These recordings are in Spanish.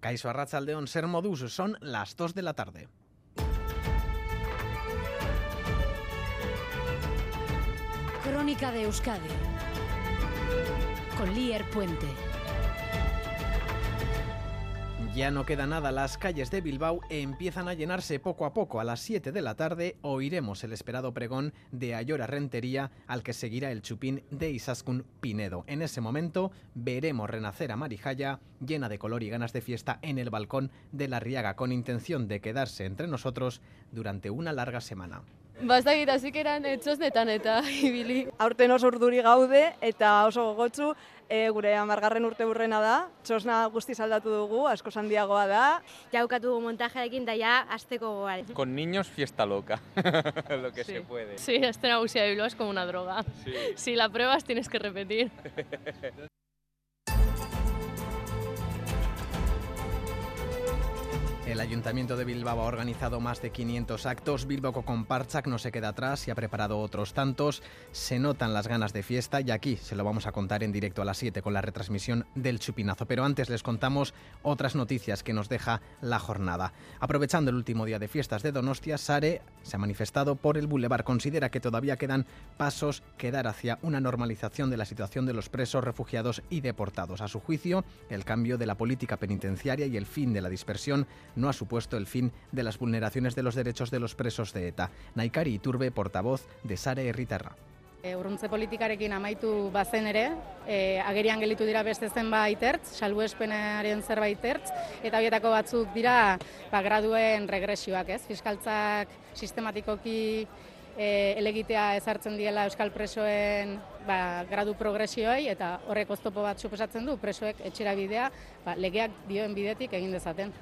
Caiso Arrachaldeón, Ser Modus, son las 2 de la tarde. Crónica de Euskadi con Lier Puente. Ya no queda nada, las calles de Bilbao empiezan a llenarse poco a poco. A las 7 de la tarde oiremos el esperado pregón de Ayora Rentería, al que seguirá el chupín de Isaskun Pinedo. En ese momento veremos renacer a Marijaya, llena de color y ganas de fiesta, en el balcón de la Riaga, con intención de quedarse entre nosotros durante una larga semana. Bastakit hasikeran etxosnetan eta ibili. Aurten oso urduri gaude eta oso gogotsu e, gure amargarren urte burrena da. Txosna guzti aldatu dugu, asko handiagoa da. Jaukatu montajearekin da ja asteko goare. Con niños fiesta loca, lo que Sí. se puede. Sí, este nagusia de Bilbao es como una droga. Sí. Si la pruebas tienes que repetir. El Ayuntamiento de Bilbao ha organizado más de 500 actos. Bilbao con Parchak no se queda atrás y ha preparado otros tantos. Se notan las ganas de fiesta y aquí se lo vamos a contar en directo a las 7 con la retransmisión del Chupinazo. Pero antes les contamos otras noticias que nos deja la jornada. Aprovechando el último día de fiestas de Donostia, Sare se ha manifestado por el Boulevard. Considera que todavía quedan pasos que dar hacia una normalización de la situación de los presos, refugiados y deportados. A su juicio, el cambio de la política penitenciaria y el fin de la dispersión no ha supuesto el fin de las vulneraciones de los derechos de los presos de ETA. Naikari Iturbe, portavoz de Sare Herritarra. E, urruntze politikarekin amaitu bazen ere, e, agerian gelitu dira beste zenbait ertz, salbuespenaren zerbait ertz, eta horietako batzuk dira ba, graduen regresioak, ez? Fiskaltzak sistematikoki e, elegitea ezartzen diela euskal presoen ba, gradu progresioei, eta horrek oztopo bat suposatzen du presoek etxera bidea ba, legeak dioen bidetik egin dezaten.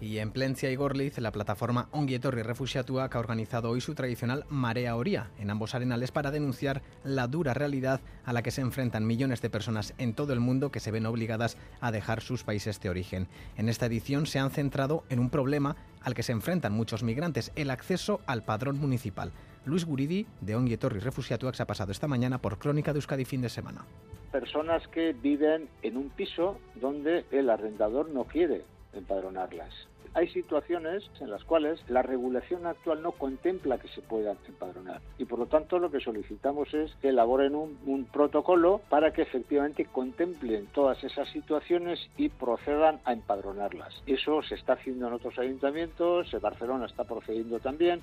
Y en Plencia y Gorliz, la plataforma Ongietorri Refusiatuak ha organizado hoy su tradicional Marea Oría en ambos arenales para denunciar la dura realidad a la que se enfrentan millones de personas en todo el mundo que se ven obligadas a dejar sus países de origen. En esta edición se han centrado en un problema al que se enfrentan muchos migrantes, el acceso al padrón municipal. Luis Guridi, de Ongietorri Refusiatuak, se ha pasado esta mañana por Crónica de Euskadi fin de semana. personas que viven en un piso donde el arrendador no quiere empadronarlas. Hay situaciones en las cuales la regulación actual no contempla que se puedan empadronar y por lo tanto lo que solicitamos es que elaboren un, un protocolo para que efectivamente contemplen todas esas situaciones y procedan a empadronarlas. Eso se está haciendo en otros ayuntamientos, en Barcelona está procediendo también.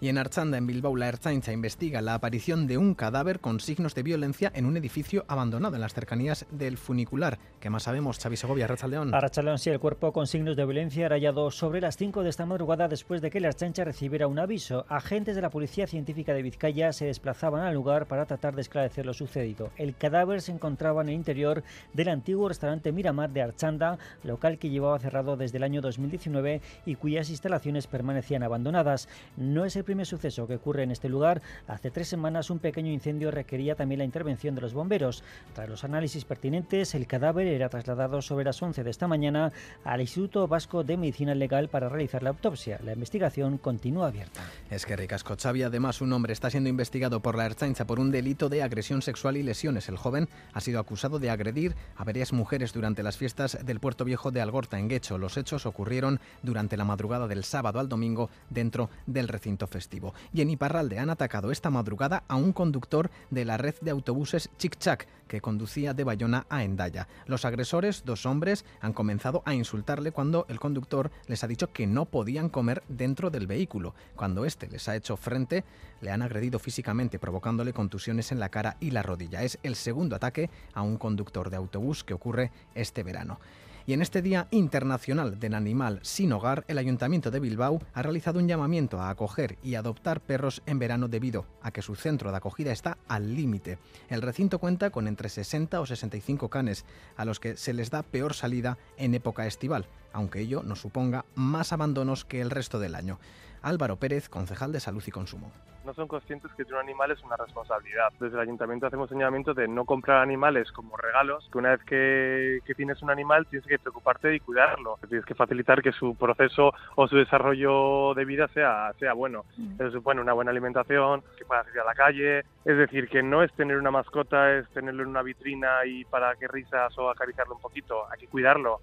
Y en Archanda, en Bilbao, la Ertzaintza investiga la aparición de un cadáver con signos de violencia en un edificio abandonado en las cercanías del funicular. ¿Qué más sabemos, Xavi Segovia, Rachaldeón? Arrachaldeón, sí, el cuerpo con signos de violencia era hallado sobre las 5 de esta madrugada después de que la Ertzaintza recibiera un aviso. Agentes de la Policía Científica de Vizcaya se desplazaban al lugar para tratar de esclarecer lo sucedido. El cadáver se encontraba en el interior del antiguo restaurante Miramar de Archanda, local que llevaba cerrado desde el año 2019 y cuyas instalaciones permanecían abandonadas. No es el primer suceso que ocurre en este lugar. Hace tres semanas un pequeño incendio requería también la intervención de los bomberos. Tras los análisis pertinentes, el cadáver era trasladado sobre las 11 de esta mañana al Instituto Vasco de Medicina Legal para realizar la autopsia. La investigación continúa abierta. Es que ricasco, Xavi. Además, un hombre está siendo investigado por la Ertzaintza por un delito de agresión sexual y lesiones. El joven ha sido acusado de agredir a varias mujeres durante las fiestas del Puerto Viejo de Algorta, en Guecho. Los hechos ocurrieron durante la madrugada del sábado al domingo dentro del recinto festivo. Y en Iparralde han atacado esta madrugada a un conductor de la red de autobuses Chic Chac que conducía de Bayona a Endaya. Los agresores, dos hombres, han comenzado a insultarle cuando el conductor les ha dicho que no podían comer dentro del vehículo. Cuando este les ha hecho frente, le han agredido físicamente, provocándole contusiones en la cara y la rodilla. Es el segundo ataque a un conductor de autobús que ocurre este verano. Y en este Día Internacional del Animal Sin Hogar, el Ayuntamiento de Bilbao ha realizado un llamamiento a acoger y adoptar perros en verano debido a que su centro de acogida está al límite. El recinto cuenta con entre 60 o 65 canes, a los que se les da peor salida en época estival, aunque ello no suponga más abandonos que el resto del año. Álvaro Pérez, concejal de Salud y Consumo. no son conscientes que tener un animal es una responsabilidad. Desde el ayuntamiento hacemos señalamiento de no comprar animales como regalos, que una vez que, que tienes un animal tienes que preocuparte y cuidarlo. Tienes que facilitar que su proceso o su desarrollo de vida sea, sea bueno. Eso supone una buena alimentación, que pueda salir a la calle. Es decir, que no es tener una mascota, es tenerlo en una vitrina y para que risas o acariciarlo un poquito. Hay que cuidarlo.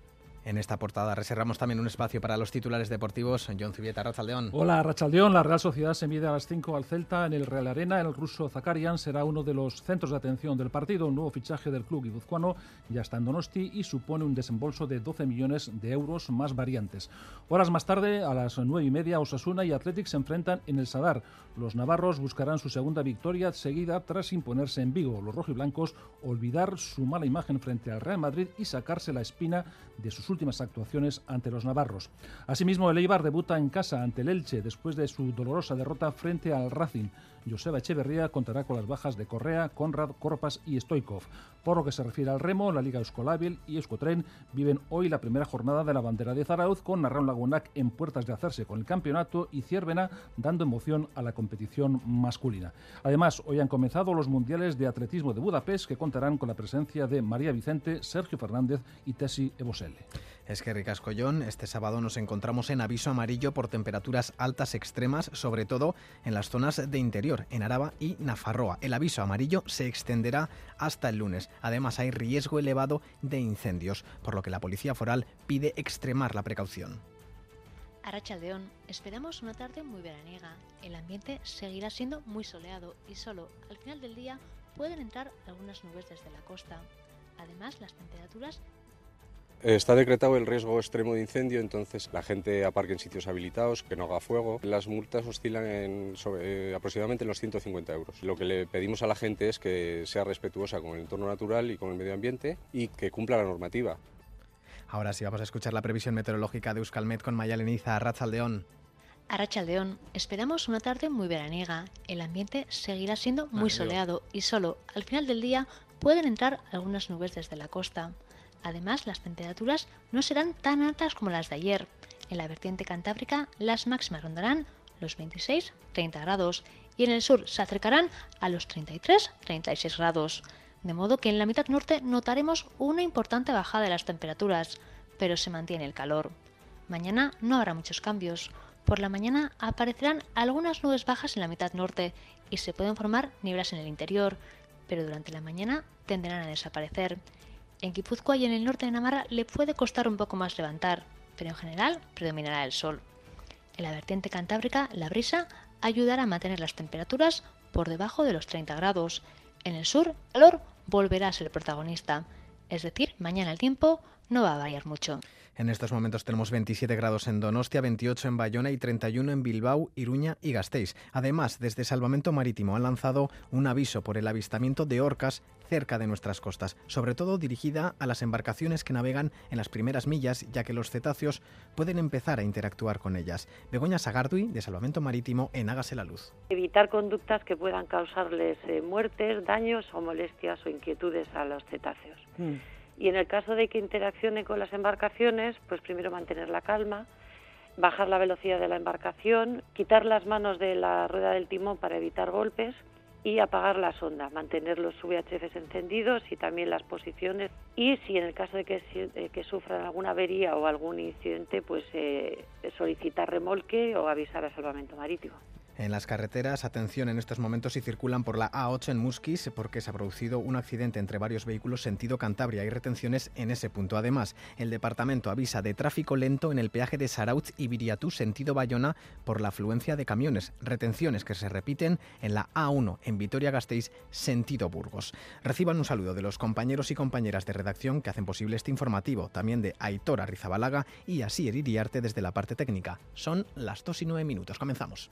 En esta portada reservamos también un espacio para los titulares deportivos. John Zubieta, Rachaldeón. Hola, Rachaldeón. La Real Sociedad se mide a las 5 al Celta en el Real Arena. El ruso Zakarian será uno de los centros de atención del partido. Un nuevo fichaje del club guipuzcoano ya está en Donosti y supone un desembolso de 12 millones de euros más variantes. Horas más tarde, a las 9 y media, Osasuna y Athletic se enfrentan en el Sadar. Los navarros buscarán su segunda victoria seguida tras imponerse en Vigo. Los rojiblancos olvidar su mala imagen frente al Real Madrid y sacarse la espina de sus últimas actuaciones ante los navarros. Asimismo, el Eibar debuta en casa ante el Elche después de su dolorosa derrota frente al Racing. Joseba Echeverría contará con las bajas de Correa, Conrad, Corpas y Stoikov. Por lo que se refiere al remo, la Liga Euskolábil y Euskotren viven hoy la primera jornada de la bandera de Zarauz con Narrón Lagunac en puertas de hacerse con el campeonato y Ciervena dando emoción a la competición masculina. Además, hoy han comenzado los mundiales de atletismo de Budapest que contarán con la presencia de María Vicente, Sergio Fernández y Tessi Eboselle. Es que Ricascollón, este sábado nos encontramos en aviso amarillo por temperaturas altas extremas, sobre todo en las zonas de interior, en Araba y Nafarroa. El aviso amarillo se extenderá hasta el lunes. Además, hay riesgo elevado de incendios, por lo que la Policía Foral pide extremar la precaución. Arrachaldeón, esperamos una tarde muy veraniega. El ambiente seguirá siendo muy soleado y solo al final del día pueden entrar algunas nubes desde la costa. Además, las temperaturas Está decretado el riesgo extremo de incendio, entonces la gente aparque en sitios habilitados, que no haga fuego. Las multas oscilan en sobre, eh, aproximadamente en los 150 euros. Lo que le pedimos a la gente es que sea respetuosa con el entorno natural y con el medio ambiente y que cumpla la normativa. Ahora sí vamos a escuchar la previsión meteorológica de Euskalmet con Mayaleniza a Ratzaldeón. A Rachaldeón, esperamos una tarde muy veraniega. El ambiente seguirá siendo muy soleado y solo al final del día pueden entrar algunas nubes desde la costa. Además, las temperaturas no serán tan altas como las de ayer. En la vertiente cantábrica, las máximas rondarán los 26-30 grados y en el sur se acercarán a los 33-36 grados. De modo que en la mitad norte notaremos una importante bajada de las temperaturas, pero se mantiene el calor. Mañana no habrá muchos cambios. Por la mañana aparecerán algunas nubes bajas en la mitad norte y se pueden formar nieblas en el interior, pero durante la mañana tenderán a desaparecer. En Guipúzcoa y en el norte de Navarra le puede costar un poco más levantar, pero en general predominará el sol. En la vertiente cantábrica, la brisa ayudará a mantener las temperaturas por debajo de los 30 grados. En el sur, el calor volverá a ser el protagonista. Es decir, mañana el tiempo no va a variar mucho. En estos momentos tenemos 27 grados en Donostia, 28 en Bayona y 31 en Bilbao, Iruña y Gasteiz. Además, desde Salvamento Marítimo han lanzado un aviso por el avistamiento de orcas cerca de nuestras costas, sobre todo dirigida a las embarcaciones que navegan en las primeras millas, ya que los cetáceos pueden empezar a interactuar con ellas. Begoña Sagardui, de Salvamento Marítimo, en Hágase la Luz. Evitar conductas que puedan causarles eh, muertes, daños o molestias o inquietudes a los cetáceos. Mm. Y en el caso de que interaccione con las embarcaciones, pues primero mantener la calma, bajar la velocidad de la embarcación, quitar las manos de la rueda del timón para evitar golpes y apagar la sonda, mantener los VHFs encendidos y también las posiciones. Y si en el caso de que, que sufran alguna avería o algún incidente, pues eh, solicitar remolque o avisar a salvamento marítimo. En las carreteras, atención en estos momentos si circulan por la A8 en Musquis porque se ha producido un accidente entre varios vehículos sentido Cantabria. Hay retenciones en ese punto. Además, el departamento avisa de tráfico lento en el peaje de Sarauz y Viriatú sentido Bayona por la afluencia de camiones. Retenciones que se repiten en la A1 en Vitoria-Gasteiz sentido Burgos. Reciban un saludo de los compañeros y compañeras de redacción que hacen posible este informativo, también de Aitora Rizabalaga y Asier Iriarte desde la parte técnica. Son las 2 y 9 minutos. Comenzamos.